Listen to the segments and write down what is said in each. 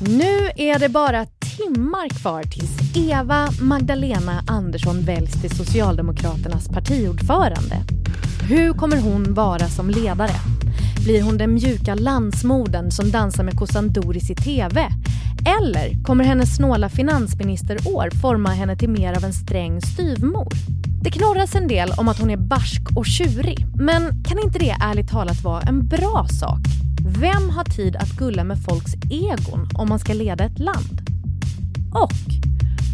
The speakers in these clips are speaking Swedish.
Nu är det bara timmar kvar tills Eva Magdalena Andersson väljs till Socialdemokraternas partiordförande. Hur kommer hon vara som ledare? Blir hon den mjuka landsmodern som dansar med kossan Doris i TV? Eller kommer hennes snåla finansministerår forma henne till mer av en sträng styvmor? Det knorras en del om att hon är barsk och tjurig, men kan inte det ärligt talat vara en bra sak? Vem har tid att gulla med folks egon om man ska leda ett land? Och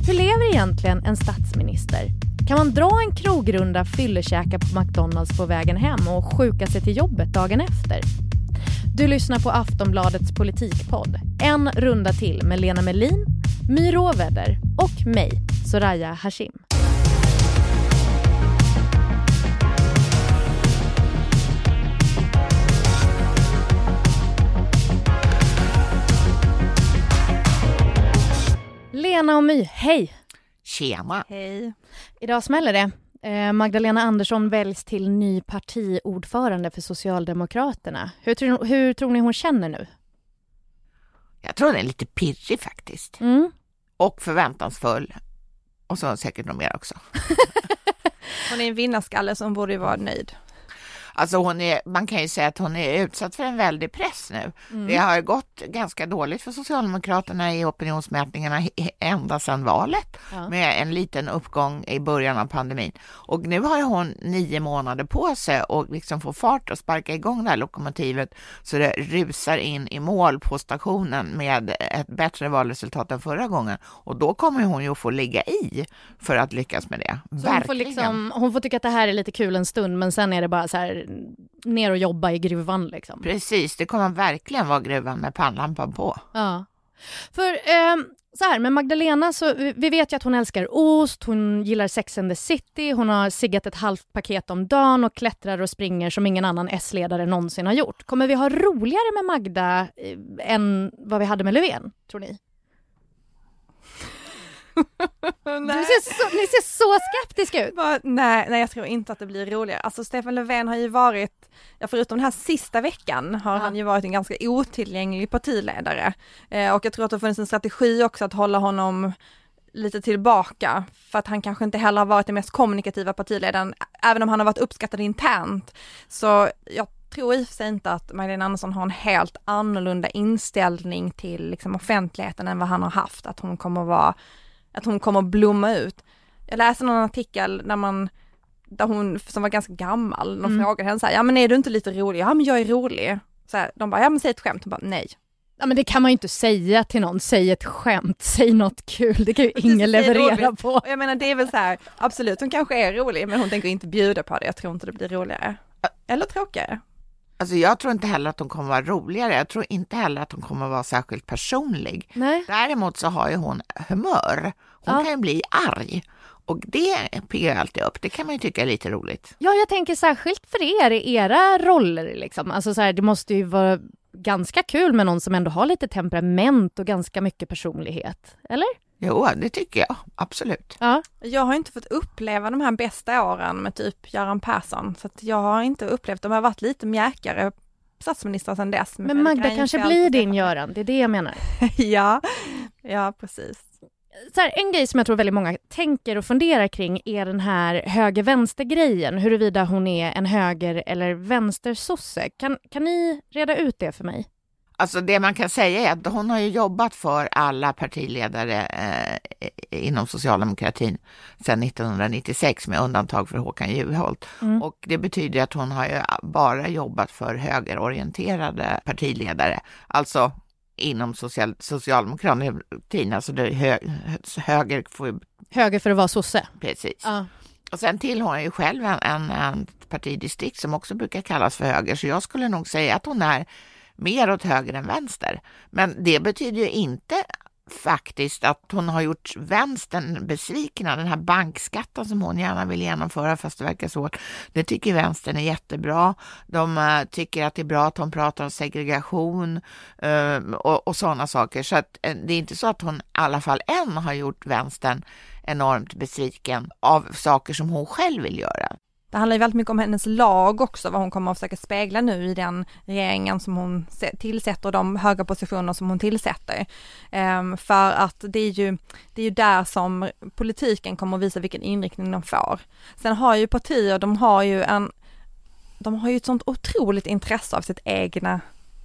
hur lever egentligen en statsminister? Kan man dra en krogrunda, fyllekäka på McDonalds på vägen hem och sjuka sig till jobbet dagen efter? Du lyssnar på Aftonbladets politikpodd. En runda till med Lena Melin, My Råväder och mig, Soraya Hashim. Lena och My, hej! Tjena! Hej. Idag smäller det. Eh, Magdalena Andersson väljs till ny partiordförande för Socialdemokraterna. Hur, tror- hur tror ni hon känner nu? Jag tror den är lite pirrig faktiskt. Mm. Och förväntansfull. Och så säkert något mer också. Hon är en vinnarskalle som borde vara nöjd. Alltså hon är, man kan ju säga att hon är utsatt för en väldig press nu. Det har gått ganska dåligt för Socialdemokraterna i opinionsmätningarna ända sedan valet Ja. med en liten uppgång i början av pandemin. Och nu har hon nio månader på sig och liksom få fart och sparka igång det här lokomotivet så det rusar in i mål på stationen med ett bättre valresultat än förra gången. Och då kommer hon ju att få ligga i för att lyckas med det. Så hon, får liksom, hon får tycka att det här är lite kul en stund men sen är det bara så här ner och jobba i gruvan liksom. Precis, det kommer verkligen vara gruvan med pannlampan på. Ja. För ehm, så här med Magdalena så vi vi vet ju att hon älskar ost, hon gillar Sex and the City, hon har siggat ett halvt paket om dagen och klättrar och springer som ingen annan S-ledare någonsin har gjort. Kommer vi ha roligare med Magda eh, än vad vi hade med Löfven, tror ni? Ser så, ni ser så skeptiska ut. Bara, nej, nej, jag tror inte att det blir roligare. Alltså Stefan Löfven har ju varit, ja, förutom den här sista veckan har Ja. han ju varit en ganska otillgänglig partiledare. Eh, och jag tror att det har funnits en strategi också att hålla honom lite tillbaka för att han kanske inte heller har varit den mest kommunikativa partiledaren, även om han har varit uppskattad internt. Så jag tror i och för sig inte att Magdalena Andersson har en helt annorlunda inställning till liksom, offentligheten än vad han har haft, att hon kommer vara, att hon kommer blomma ut. Jag läste någon artikel där man där hon, som var ganska gammal, de Mm. frågade henne så här, ja men är du inte lite rolig? Ja men jag är rolig. Så här, de bara, ja men säg ett skämt, hon bara nej. Ja, men det kan man ju inte säga till någon, säg ett skämt, säg något kul, det kan ju ingen leverera på. Och jag menar det är väl så här, absolut hon kanske är rolig men hon tänker inte bjuda på det, jag tror inte det blir roligare. Eller tråkigare. Alltså jag tror inte heller att hon kommer vara roligare. Jag tror inte heller att hon kommer vara särskilt personlig. Nej. Däremot så har ju hon humör. Hon Ja. kan ju bli arg och det piggar alltid upp. Det kan man ju tycka är lite roligt. Ja, jag tänker särskilt för er, i era roller liksom. Alltså så här, det måste ju vara ganska kul med någon som ändå har lite temperament och ganska mycket personlighet. Eller? Jo, det tycker jag absolut. Ja. Jag har inte fått uppleva de här bästa åren med typ Göran Persson, så att jag har inte upplevt, de har varit lite mjäkare statsministrar sedan dess. Men det Magda kan kanske blir din Göran, det är det jag menar. ja, ja precis. Så här, en grej som jag tror väldigt många tänker och funderar kring är den här höger-vänster-grejen, huruvida hon är en höger eller vänstersosse. Kan, kan ni reda ut det för mig? Alltså det man kan säga är att hon har ju jobbat för alla partiledare eh, inom socialdemokratin sedan 1996 med undantag för Håkan Juholt. Mm. Och det betyder att hon har ju bara jobbat för högerorienterade partiledare, alltså inom social, socialdemokratin, alltså det hö, höger ju Höger för att vara sosse? precis. Ja. Och sen tillhör hon ju själv en, en, en partidistrikt som också brukar kallas för höger, så jag skulle nog säga att hon är mer åt höger än vänster. Men det betyder ju inte faktiskt att hon har gjort vänstern besvikna. Den här bankskatten som hon gärna vill genomföra fast det verkar svårt. Det tycker vänstern är jättebra. De eh, tycker att det är bra att hon pratar om segregation eh, och, och sådana saker. Så att, eh, det är inte så att hon i alla fall än har gjort vänstern enormt besviken av saker som hon själv vill göra. Det handlar ju väldigt mycket om hennes lag också, vad hon kommer att försöka spegla nu i den regeringen som hon tillsätter och de höga positioner som hon tillsätter. Um, för att det är ju, det är ju där som politiken kommer att visa vilken inriktning de får. Sen har ju partier, de har ju en, de har ju ett sånt otroligt intresse av sitt egna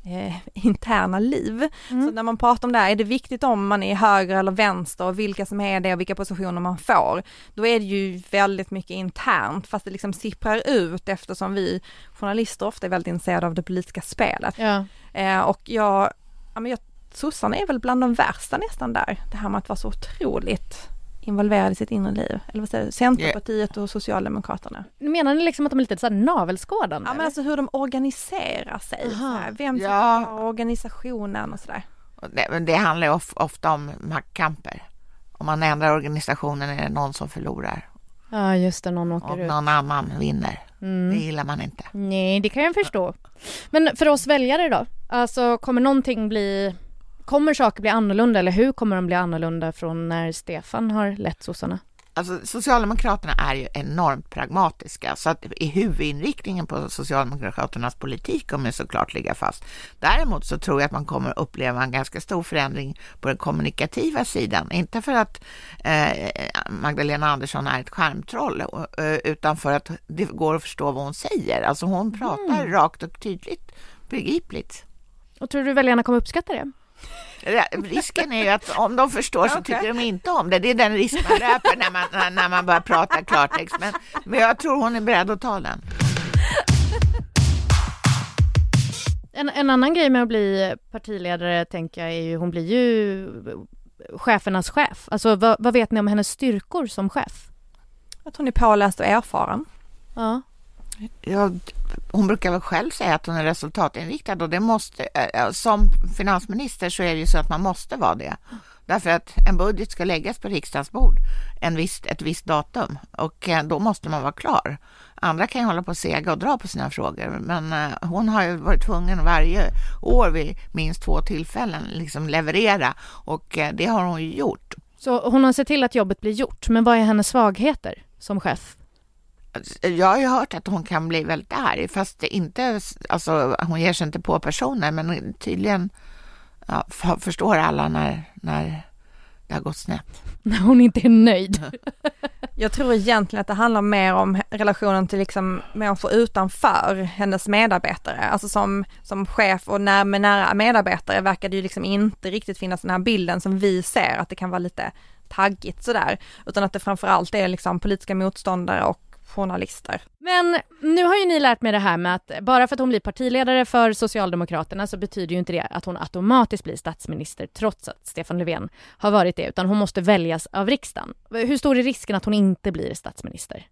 eh, interna liv. Mm. Så när man pratar om det här, är det viktigt om man är höger eller vänster och vilka som är det och vilka positioner man får, då är det ju väldigt mycket internt fast det liksom sipprar ut eftersom vi journalister ofta är väldigt intresserade av det politiska spelet. Ja. Eh, och jag, ja men jag, sossarna är väl bland de värsta nästan där, det här med att vara så otroligt involverade i sitt inre liv? Eller vad säger du? Centerpartiet och Socialdemokraterna. Menar ni liksom att de är lite så navelskådande? Ja men alltså hur de organiserar sig. Här, vem som ja. har organisationen och sådär. Det, men det handlar ju ofta om maktkamper. Om man ändrar organisationen är det någon som förlorar. Ja just det, någon åker och ut. någon annan vinner. Mm. Det gillar man inte. Nej, det kan jag förstå. Men för oss väljare då? Alltså kommer någonting bli Kommer saker bli annorlunda eller hur kommer de bli annorlunda från när Stefan har lett sossarna? Alltså, Socialdemokraterna är ju enormt pragmatiska så att i huvudinriktningen på Socialdemokraternas politik kommer såklart ligga fast. Däremot så tror jag att man kommer uppleva en ganska stor förändring på den kommunikativa sidan. Inte för att eh, Magdalena Andersson är ett skärmtroll eh, utan för att det går att förstå vad hon säger. Alltså hon pratar mm. rakt och tydligt, begripligt. Och tror du väljarna kommer uppskatta det? Risken är ju att om de förstår så tycker de inte om det. Det är den risk man löper när man, när man börjar prata klartext. Men, men jag tror hon är beredd att ta den. En, en annan grej med att bli partiledare tänker jag är ju, hon blir ju chefernas chef. Alltså vad, vad vet ni om hennes styrkor som chef? Att hon är påläst och erfaren. Ja. Ja, hon brukar väl själv säga att hon är resultatinriktad och det måste, eh, eh, som finansminister så är det ju så att man måste vara det. Därför att en budget ska läggas på riksdagens bord en viss, ett visst datum och eh, då måste man vara klar. Andra kan ju hålla på och sega och dra på sina frågor, men hon har ju varit tvungen varje år vid minst två tillfällen liksom leverera och det har hon ju gjort. Så hon har sett till att jobbet blir gjort, men vad är hennes svagheter som chef? Jag har ju hört att hon kan bli väldigt arg, fast inte, alltså hon ger sig inte på personer, men tydligen ja, förstår alla när, när det har gått snett. När hon inte är nöjd. Jag tror egentligen att det handlar mer om relationen till liksom människor utanför hennes medarbetare. Alltså som, som chef och när, med nära medarbetare verkar det ju liksom inte riktigt finnas den här bilden som vi ser, att det kan vara lite taggigt sådär, utan att det framförallt är liksom politiska motståndare och journalister. Men nu har ju ni lärt mig det här med att bara för att hon blir partiledare för Socialdemokraterna så betyder ju inte det att hon automatiskt blir statsminister trots att Stefan Löfven har varit det, utan hon måste väljas av riksdagen. Hur stor är risken att hon inte blir statsminister?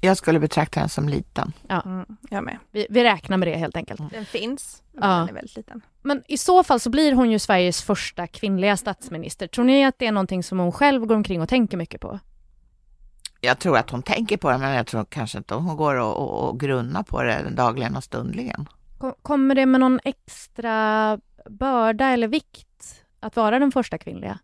Jag skulle betrakta den som liten. Ja, mm, jag med. Vi, vi, räknar med det helt enkelt. Den finns, men ja. den är väldigt liten. Men i så fall så blir hon ju Sveriges första kvinnliga statsminister. Tror ni att det är någonting som hon själv går omkring och tänker mycket på? Jag tror att hon tänker på det, men jag tror kanske inte hon går och, och, och grunnar på det dagligen och stundligen. Kommer det med någon extra börda eller vikt att vara den första kvinnliga?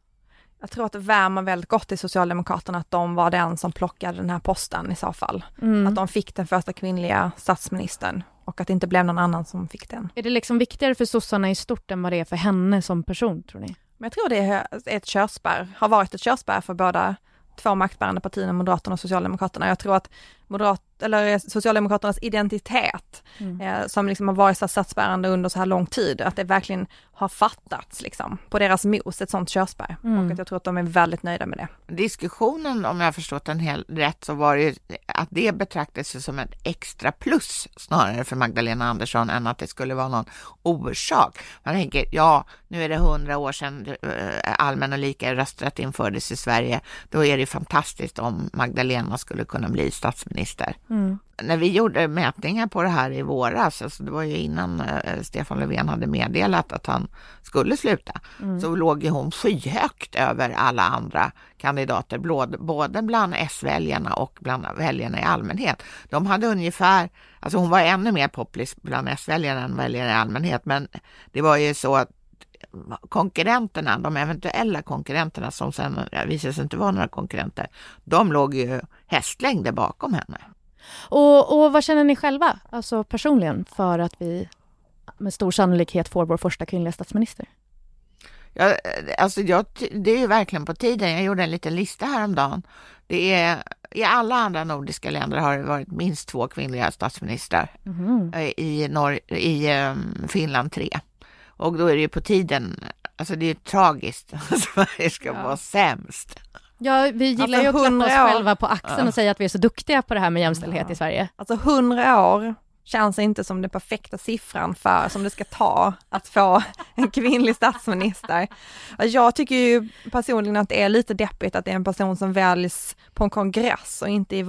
Jag tror att det värmer väldigt gott i Socialdemokraterna att de var den som plockade den här posten i så fall. Mm. Att de fick den första kvinnliga statsministern och att det inte blev någon annan som fick den. Är det liksom viktigare för sossarna i stort än vad det är för henne som person, tror ni? Men jag tror det är ett körspärr, har varit ett körspärr för båda två maktbärande partierna, Moderaterna och Socialdemokraterna. Jag tror att Moderat, eller Socialdemokraternas identitet, mm. eh, som liksom har varit så statsbärande under så här lång tid, att det verkligen har fattats liksom på deras mos, ett sånt körspär. Mm. Och att jag tror att de är väldigt nöjda med det. Diskussionen, om jag har förstått den helt rätt, så var det ju att det betraktades som ett extra plus snarare för Magdalena Andersson än att det skulle vara någon orsak. Man tänker, ja, nu är det hundra år sedan eh, allmän och lika rösträtt infördes i Sverige. Då är det fantastiskt om Magdalena skulle kunna bli statsminister. Mm när vi gjorde mätningar på det här i våras, alltså det var ju innan eh, Stefan Löfven hade meddelat att han skulle sluta, mm. så låg ju hon skyhögt över alla andra kandidater, både bland S-väljarna och bland väljarna i allmänhet. De hade ungefär, alltså hon var ännu mer poppis bland S-väljarna än väljare i allmänhet, men det var ju så att konkurrenterna, de eventuella konkurrenterna som sen visade sig inte vara några konkurrenter, de låg ju hästlängder bakom henne. Och, och vad känner ni själva, alltså personligen, för att vi med stor sannolikhet får vår första kvinnliga statsminister? Ja, alltså jag, det är ju verkligen på tiden. Jag gjorde en liten lista häromdagen. Det är, I alla andra nordiska länder har det varit minst två kvinnliga statsministrar. Mm. I, Norr, i um, Finland tre. Och då är det ju på tiden, alltså det är tragiskt att Sverige ska ja. vara sämst. Ja, vi gillar alltså, ju att klappa oss själva på axeln ja. och säga att vi är så duktiga på det här med jämställdhet ja. i Sverige. Alltså hundra år känns inte som den perfekta siffran för som det ska ta att få en kvinnlig statsminister. Jag tycker ju personligen att det är lite deppigt att det är en person som väljs på en kongress och inte i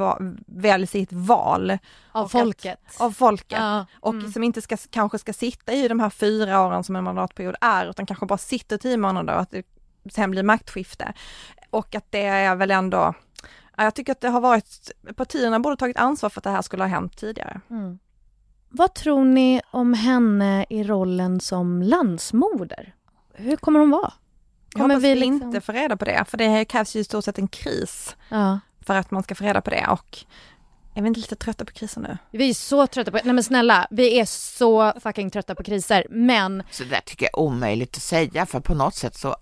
väljs i ett val. Av folket. Att, av folket. Ja, och mm. som inte ska, kanske ska sitta i de här fyra åren som en mandatperiod är, utan kanske bara sitter tio månader och att det sen blir maktskifte. Och att det är väl ändå jag tycker att det har varit, partierna borde tagit ansvar för att det här skulle ha hänt tidigare. Mm. Vad tror ni om henne i rollen som landsmoder? Hur kommer hon vara? Kommer jag vi liksom... inte få reda på det, för det krävs ju i stort sett en kris ja. för att man ska få reda på det och är vi inte lite trötta på kriser nu? Vi är så trötta på, nej men snälla, vi är så fucking trötta på kriser, men... Så det där tycker jag är omöjligt att säga, för på något sätt så,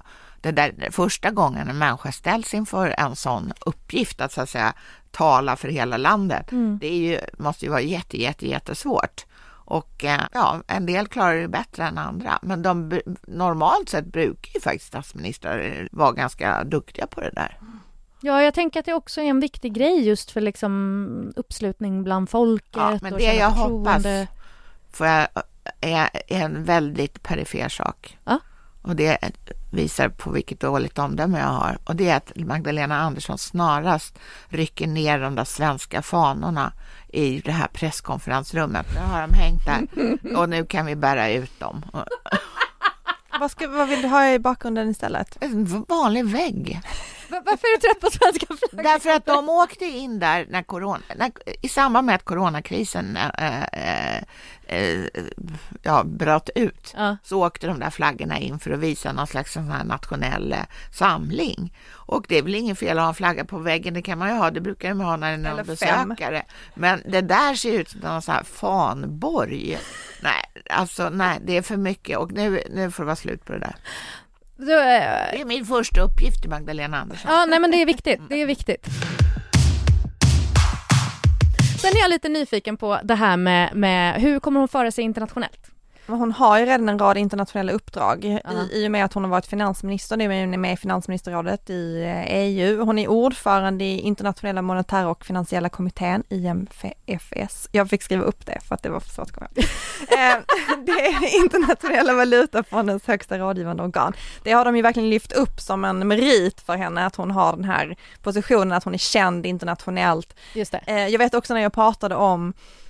det där första gången en människa ställs inför en sån uppgift, att så att säga tala för hela landet. Mm. Det är ju, måste ju vara jätte, jätte, jättesvårt. Och eh, ja, en del klarar det bättre än andra, men de, normalt sett brukar ju faktiskt statsministrar vara ganska duktiga på det där. Ja, jag tänker att det också är en viktig grej just för liksom uppslutning bland folket. Ja, men det jag hoppas för jag, är en väldigt perifer sak. Ja? Och det visar på vilket dåligt omdöme jag har. Och det är att Magdalena Andersson snarast rycker ner de där svenska fanorna i det här presskonferensrummet. Nu har de hängt där och nu kan vi bära ut dem. vad, ska, vad vill du ha i bakgrunden istället? En vanlig vägg. Varför är du trött på svenska flaggan? Därför att de åkte in där när corona, när, i samband med att coronakrisen äh, äh, äh, ja, bröt ut ja. så åkte de där flaggorna in för att visa någon slags sån här nationell samling. Och det är väl ingen fel att ha en flagga på väggen, det kan man ju ha, det brukar man ha när det är någon besökare. Men det där ser ut som någon sån här fanborg. Nej, alltså nej, det är för mycket och nu, nu får det vara slut på det där. Så, eh, det är min första uppgift Magdalena Andersson. Ja, nej men det är viktigt. Det är viktigt. Sen är jag lite nyfiken på det här med, med hur kommer hon föra sig internationellt? Hon har ju redan en rad internationella uppdrag i, i och med att hon har varit finansminister, nu är hon med i finansministerrådet i EU. Hon är ordförande i internationella monetära och finansiella kommittén, IMFS. Jag fick skriva upp det för att det var för svårt att komma eh, Det är internationella valutafondens högsta rådgivande organ. Det har de ju verkligen lyft upp som en merit för henne att hon har den här positionen, att hon är känd internationellt. Just det. Eh, jag vet också när jag pratade om eh,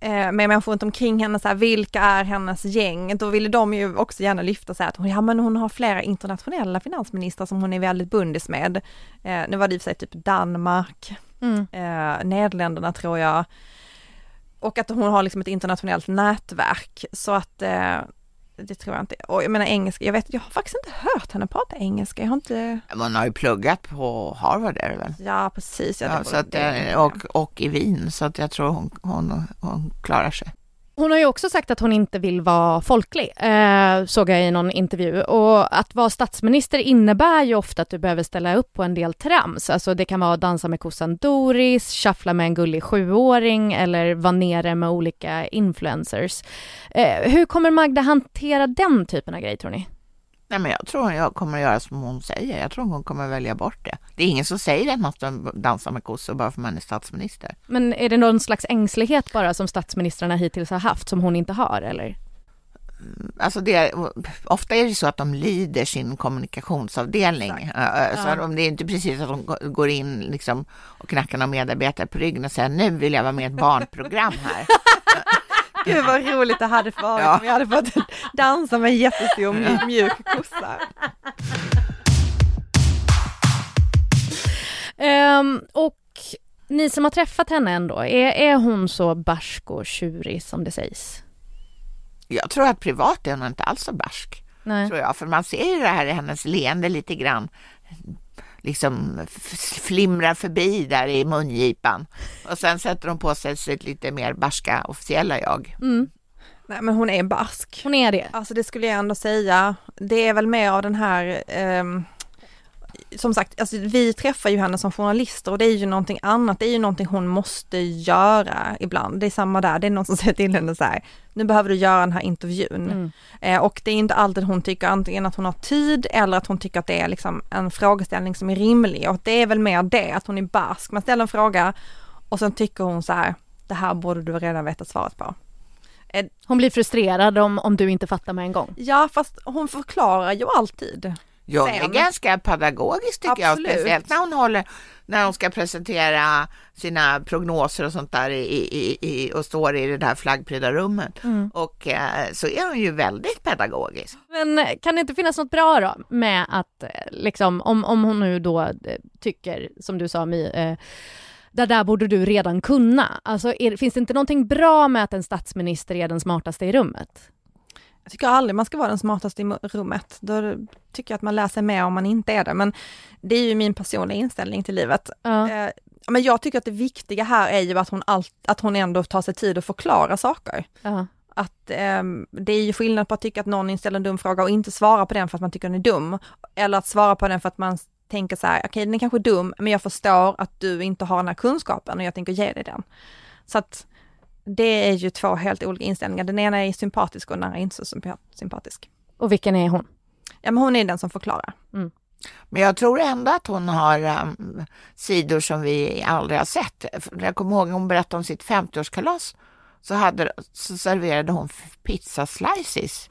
med människor runt omkring henne, så här, vilka är hennes gäng? Då ville de ju också gärna lyfta sig att hon, ja, men hon har flera internationella finansministrar som hon är väldigt bundis med. Eh, nu var det i och för sig typ Danmark, mm. eh, Nederländerna tror jag. Och att hon har liksom ett internationellt nätverk så att eh, det tror jag inte. Och jag menar engelska, jag vet, jag har faktiskt inte hört henne prata engelska. Jag har inte... Man har ju pluggat på Harvard är det väl? Ja, precis. Ja, ja så att, det, och, och i Wien, så att jag tror hon, hon, hon klarar sig. Hon har ju också sagt att hon inte vill vara folklig, eh, såg jag i någon intervju. Och att vara statsminister innebär ju ofta att du behöver ställa upp på en del trams. Alltså det kan vara att dansa med kossan Doris, shuffla med en gullig sjuåring eller vara nere med olika influencers. Eh, hur kommer Magda hantera den typen av grej tror ni? Nej, men jag tror jag kommer att göra som hon säger. Jag tror hon kommer att välja bort det. Det är ingen som säger att man ska dansa med kossor bara för att man är statsminister. Men är det någon slags ängslighet bara som statsministrarna hittills har haft som hon inte har eller? Mm, alltså det, ofta är det så att de lyder sin kommunikationsavdelning. Exakt. Så ja. det är inte precis att de går in liksom och knackar någon medarbetare på ryggen och säger nu vill jag vara med i ett barnprogram här. Gud vad roligt det hade varit ja. om vi hade fått dansa med en jättestor mjuk kossa. Um, och ni som har träffat henne ändå, är, är hon så barsk och tjurig som det sägs? Jag tror att privat är hon inte alls så barsk. Nej. Tror jag, för man ser ju det här i hennes leende lite grann liksom flimrar förbi där i mungipan. Och sen sätter hon på sig sitt lite mer barska officiella jag. Mm. Nej men hon är barsk. Hon är det. Alltså det skulle jag ändå säga. Det är väl mer av den här um som sagt, alltså vi träffar ju henne som journalister och det är ju någonting annat, det är ju någonting hon måste göra ibland. Det är samma där, det är någon som säger till henne så här, nu behöver du göra den här intervjun. Mm. Eh, och det är inte alltid hon tycker antingen att hon har tid eller att hon tycker att det är liksom en frågeställning som är rimlig och det är väl mer det, att hon är barsk. Man ställer en fråga och sen tycker hon så här, det här borde du redan veta svaret på. Eh, hon blir frustrerad om, om du inte fattar med en gång. Ja, fast hon förklarar ju alltid. Det är ganska pedagogiskt tycker Absolut. jag, speciellt när hon håller, när hon ska presentera sina prognoser och sånt där i, i, i och står i det där flaggprydda rummet. Mm. Och eh, så är hon ju väldigt pedagogisk. Men eh, kan det inte finnas något bra då med att eh, liksom om, om hon nu då tycker, som du sa eh, det där borde du redan kunna. Alltså, är, finns det inte någonting bra med att en statsminister är den smartaste i rummet? Jag tycker aldrig man ska vara den smartaste i rummet. Då tycker jag att man lär sig mer om man inte är det. Men det är ju min personliga inställning till livet. Ja. Eh, men jag tycker att det viktiga här är ju att hon, allt, att hon ändå tar sig tid att förklara saker. Ja. Att eh, det är ju skillnad på att tycka att någon ställer en dum fråga och inte svara på den för att man tycker den är dum. Eller att svara på den för att man tänker så här, okej okay, den är kanske dum, men jag förstår att du inte har den här kunskapen och jag tänker ge dig den. Så att det är ju två helt olika inställningar. Den ena är sympatisk och den andra är inte så sympatisk. Och vilken är hon? Ja, men hon är den som förklarar. Mm. Men jag tror ändå att hon har um, sidor som vi aldrig har sett. Jag kommer ihåg hon berättade om sitt 50-årskalas så, hade, så serverade hon pizza slices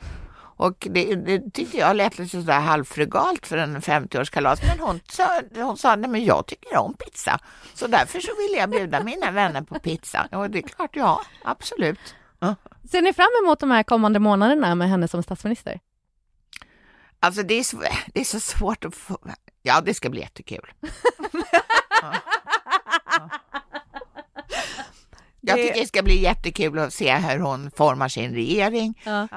och det, det tyckte jag lät lite sådär halvfrugalt för en 50-årskalas. Men hon sa, hon sa, nej men jag tycker om pizza. Så därför så ville jag bjuda mina vänner på pizza. Och det är klart, ja, absolut. Ja. Ser ni fram emot de här kommande månaderna med henne som statsminister? Alltså det är, så, det är så svårt att få... Ja, det ska bli jättekul. Ja. Jag tycker det ska bli jättekul att se hur hon formar sin regering. Ja,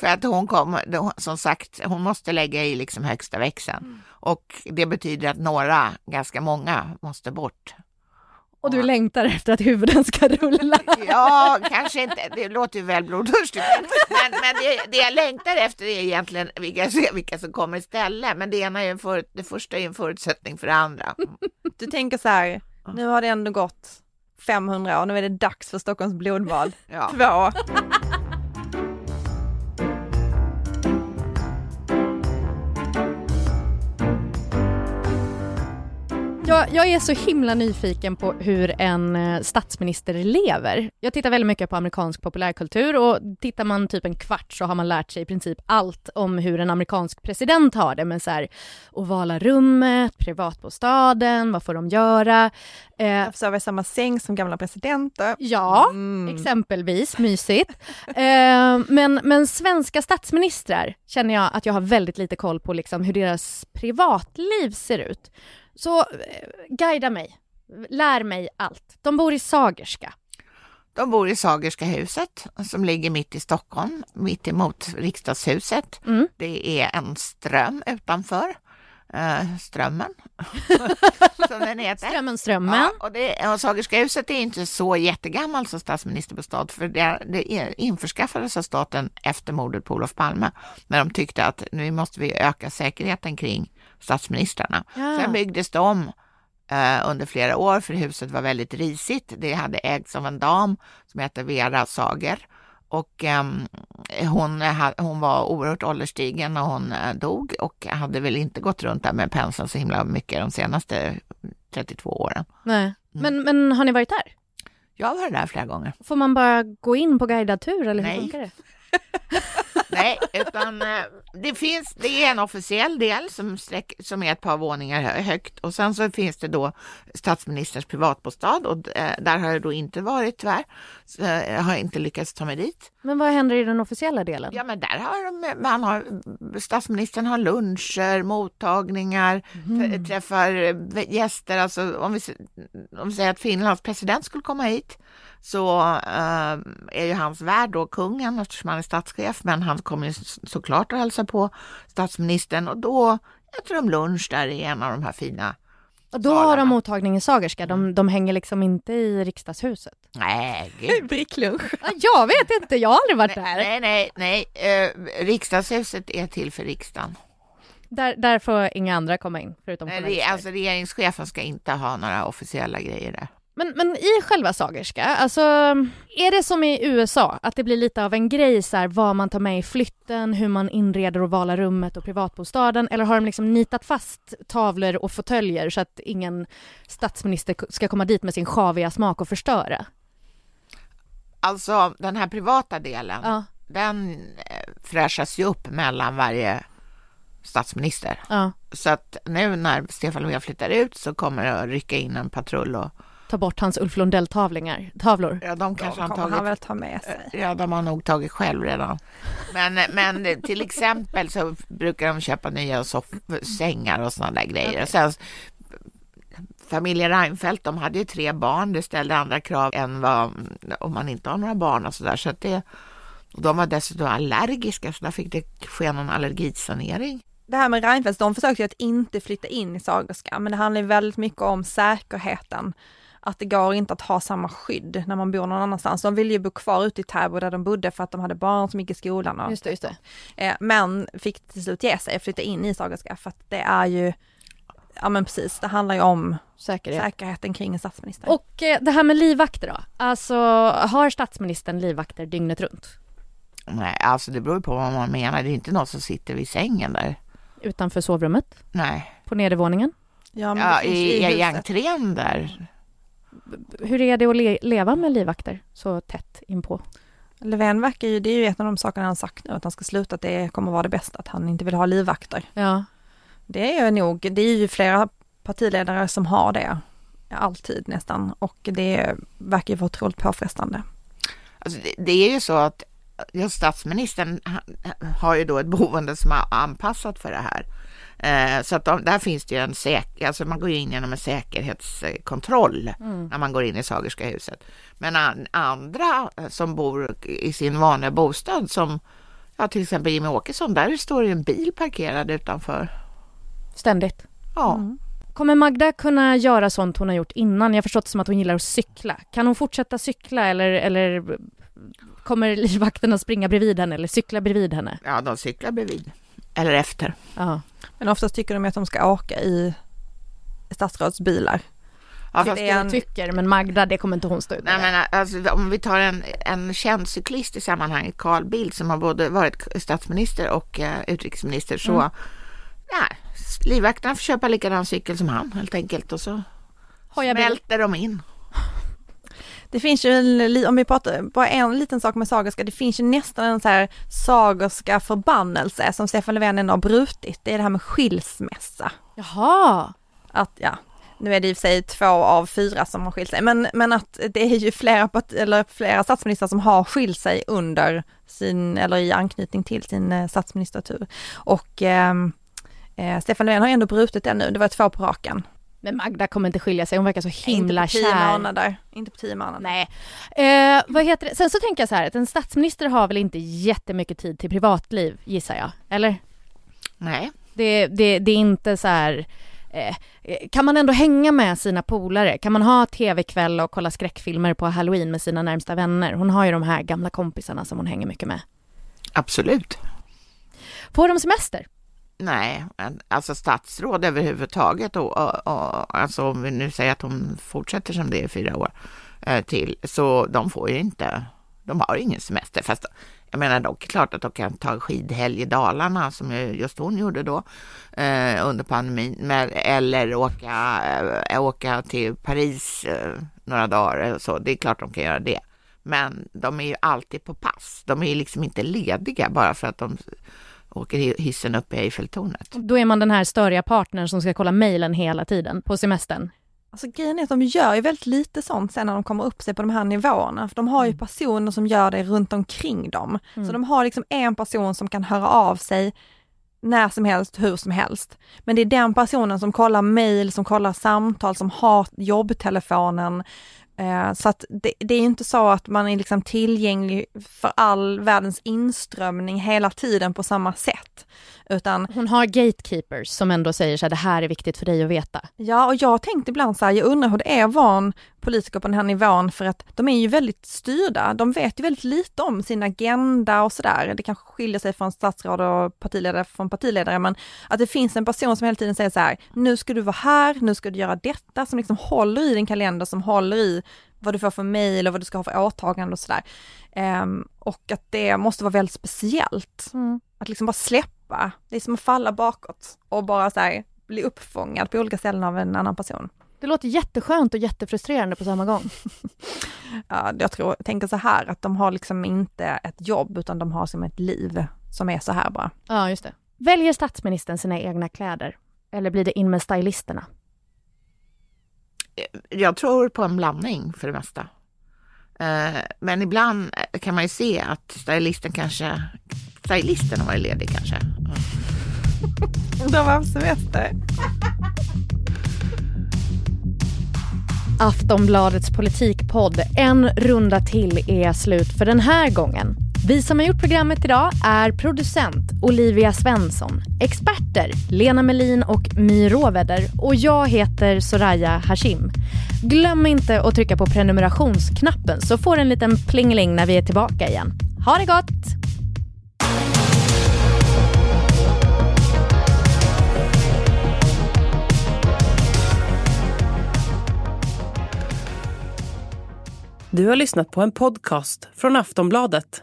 för att hon kommer, som sagt, hon måste lägga i liksom högsta växeln. Mm. Och det betyder att några, ganska många, måste bort. Och du längtar efter att huvuden ska rulla? Ja, kanske inte. Det låter ju väl blodtörstigt. Men, men det, det, jag längtar efter är egentligen vilka, vilka som kommer istället. Men det ena är en för, det första är en förutsättning för det andra. Du tänker så här, nu har det ändå gått 500 år, nu är det dags för Stockholms blodbad. Ja. Två. Jag, jag, är så himla nyfiken på hur en eh, statsminister lever. Jag tittar väldigt mycket på amerikansk populärkultur och tittar man typ en kvart så har man lärt sig i princip allt om hur en amerikansk president har det med så här ovala rummet, privatbostaden, vad får de göra? Eh, sova i samma säng som gamla presidenter. Ja, mm. exempelvis, mysigt. eh, men, men svenska statsministrar känner jag att jag har väldigt lite koll på liksom hur deras privatliv ser ut. Så eh, guida mig, lär mig allt. De bor i Sagerska. De bor i Sagerska huset som ligger mitt i Stockholm, mitt emot riksdagshuset. Mm. Det är en ström utanför. Uh, strömmen, som den heter. Strömmen, Strömmen. Ja, och, det, och Sagerska huset är inte så jättegammalt som statsministerbostad, för det, det införskaffades av staten efter mordet på Olof Palme, när de tyckte att nu måste vi öka säkerheten kring statsministrarna. Ja. Sen byggdes de om eh, under flera år för huset var väldigt risigt. Det hade ägts av en dam som hette Vera Sager och eh, hon, hon var oerhört ålderstigen när hon eh, dog och hade väl inte gått runt där med penseln så himla mycket de senaste 32 åren. Nej. Mm. Men, men har ni varit där? Jag har varit där flera gånger. Får man bara gå in på guidad tur eller hur Nej. funkar det? Nej, utan eh, det finns, det är en officiell del som, sträck, som är ett par våningar högt och sen så finns det då statsministerns privatbostad och eh, där har jag då inte varit tyvärr. Så jag har inte lyckats ta mig dit. Men vad händer i den officiella delen? Ja, men där har man har, statsministern har luncher, mottagningar, mm. träffar gäster. Alltså om vi, om vi säger att Finlands president skulle komma hit så äh, är ju hans värd då kungen eftersom han är statschef, men han kommer såklart att hälsa på statsministern och då äter de lunch där i en av de här fina Och då har de mottagning i Sagerska, de, de hänger liksom inte i riksdagshuset. Nej, gud. Bricklunch. Ja, Jag vet inte, jag har aldrig varit där. Nej, nej, nej. Eh, riksdagshuset är till för riksdagen. Där, där får inga andra komma in, förutom Nej, det, alltså regeringschefen ska inte ha några officiella grejer där. Men, men i själva Sagerska, alltså är det som i USA, att det blir lite av en grej så här, vad man tar med i flytten, hur man inreder ovala rummet och privatbostaden, eller har de liksom nitat fast tavlor och fåtöljer så att ingen statsminister ska komma dit med sin sjaviga smak och förstöra? Alltså den här privata delen, Ja, den eh, fräschas ju upp mellan varje statsminister. ja. Så att nu när Stefan Löfven flyttar ut så kommer det att rycka in en patrull och Ta bort hans Ulf Lundell-tavlingar, tavlor. ja, de kanske De har kommer tagit han väl ta med sig. Ja, de har nog tagit själv redan. Men, men till exempel så brukar de köpa nya soff- sängar och sådana där grejer. Och sen, familjen Reinfeldt, de hade ju tre barn. Det ställde andra krav än vad om man inte har några barn och sådär. Så att det, och de var dessutom allergiska, så där fick det ske någon allergisanering. Det här med Reinfeldt, de försökte ju att inte flytta in i Sagerska, men det handlar ju väldigt mycket om säkerheten. Att det går inte att ha samma skydd när man bor någon annanstans. De ville ju bo kvar ute i Täby där de bodde för att de hade barn som gick i skolan. Och, Just det, just det. eh, men fick till slut ge sig och flytta in i Sagerska för att det är ju, ja men precis, det handlar ju om Säkerhet. säkerheten kring en statsminister. Och eh, det här med livvakter då? Alltså, har statsministern livvakter dygnet runt? Nej, alltså det beror ju på vad man menar. Det är inte någon som sitter vid sängen där. Utanför sovrummet? Nej, På nedervåningen? ja, men det ja, finns ju i, i huset. entrén där. Hur är det att le- leva med livvakter så tätt inpå? Löfven verkar ju, det är ju ett av de sakerna han sagt nu, att han ska sluta, att det kommer vara det bästa, att han inte vill ha livvakter. Ja. Det är ju nog, det är ju flera partiledare som har det, alltid nästan, och det verkar ju vara otroligt påfrestande. Alltså det, det är ju så att just statsministern har ju då ett boende som är anpassat för det här. Eh, så att de, där finns det ju en säker, alltså man går in genom en säkerhetskontroll när man går in i Sagerska huset. Men an, andra som bor i sin vanliga bostad som ja, till exempel Jimmie Åkesson, där står det en bil parkerad utanför. Ständigt. Ja, Kommer Magda kunna göra sånt hon har gjort innan? Jag har förstått som att hon gillar att cykla. Kan hon fortsätta cykla eller, eller kommer livvakterna springa bredvid henne eller cykla bredvid henne? ja de cyklar bredvid. Eller efter. Ja. Men oftast tycker de att de ska åka i statsrådsbilar. Ja, Det fast det- en- tycker, men Magda, det kommer inte hon stå ut Nej, med. men alltså, om vi tar en, en känd cyklist i sammanhanget, Carl Bildt, som har både varit statsminister och eh, utrikesminister, så Mm. ja, livvakterna får köpa likadan cykel som han helt enkelt och så Hoja bil. smälter de in. Det finns ju, en om vi pratar, bara en liten sak med Sagerska, det finns ju nästan en så här Sagerska förbannelse som Stefan Löfven ändå har brutit. Det är det här med skilsmässa. Jaha! Att ja, nu är det i och för sig två av fyra som har skilt sig, men, men att det är ju flera, eller flera statsministrar som har skilt sig under sin, eller i anknytning till sin eh, statsministertur. Och ehm, eh, Stefan Löfven har ändå brutit det nu, det var två på raken. Men Magda kommer inte skilja sig, hon verkar så himla inte på tio kär. månader. Inte på tio månader. Nej. Eh, vad heter det? Sen så tänker jag så här, att en statsminister har väl inte jättemycket tid till privatliv, gissar jag? Eller? Nej, Det, det, det är inte så här... Eh, kan man ändå hänga med sina polare? Kan man ha tv-kväll och kolla skräckfilmer på halloween med sina närmsta vänner? Hon har ju de här gamla kompisarna som hon hänger mycket med. absolut. Får de semester? Nej, alltså statsråd överhuvudtaget och, och, och alltså om vi nu säger att hon fortsätter som det är i fyra år eh, till, så de får ju inte, de har ingen semester. Fast jag menar dock klart att de kan ta skidhelg i Dalarna som just hon gjorde då eh, under pandemin, men, eller åka, eh, åka till Paris eh, några dagar eller så. Det är klart de kan göra det. Men de är ju alltid på pass. De är ju liksom inte lediga bara för att de åker hi- hissen upp i Eiffeltornet. Då är man den här störiga partnern som ska kolla mejlen hela tiden på semestern. Alltså grejen är att de gör ju väldigt lite sånt sen när de kommer upp sig på de här nivåerna. För de har ju Mm. personer som gör det runt omkring dem. Mm. Så de har liksom en person som kan höra av sig när som helst, hur som helst. Men det är den personen som kollar mejl, som kollar samtal, som har jobbtelefonen. Eh, Så att det, det är ju inte så att man är liksom tillgänglig för all världens inströmning hela tiden på samma sätt. utan Hon har gatekeepers som ändå säger så här, det här är viktigt för dig att veta. Ja, och jag har tänkt ibland så här, jag undrar hur det är att vara en politiker på den här nivån för att de är ju väldigt styrda. De vet ju väldigt lite om sin agenda och sådär. Det kanske skiljer sig från statsråd och partiledare från partiledare, men att det finns en person som hela tiden säger så här, nu ska du vara här, nu ska du göra detta, som liksom håller i din kalender, som håller i vad du får för mejl och vad du ska ha för åtagande och sådär. Um, och att det måste vara väldigt speciellt. Mm. Att liksom bara släppa, det är som att falla bakåt och bara så här, bli uppfångad på olika ställen av en annan person. Det låter jätteskönt och jättefrustrerande på samma gång. Ja, jag tror, tänker så här att de har liksom inte ett jobb utan de har som ett liv som är så här bara. Ja, just det. Väljer statsministern sina egna kläder? Eller blir det in med stylisterna? Jag tror på en blandning för det mesta. Eh, Men ibland kan man ju se att stylisten kanske, stylisten har varit ledig kanske. De har haft semester. Aftonbladets politikpodd En runda till är slut för den här gången. Vi som har gjort programmet idag är producent Olivia Svensson, experter Lena Melin och My Råväder och jag heter Soraya Hashim. Glöm inte att trycka på prenumerationsknappen så får du en liten plingeling när vi är tillbaka igen. Ha det gott! Du har lyssnat på en podcast från Aftonbladet.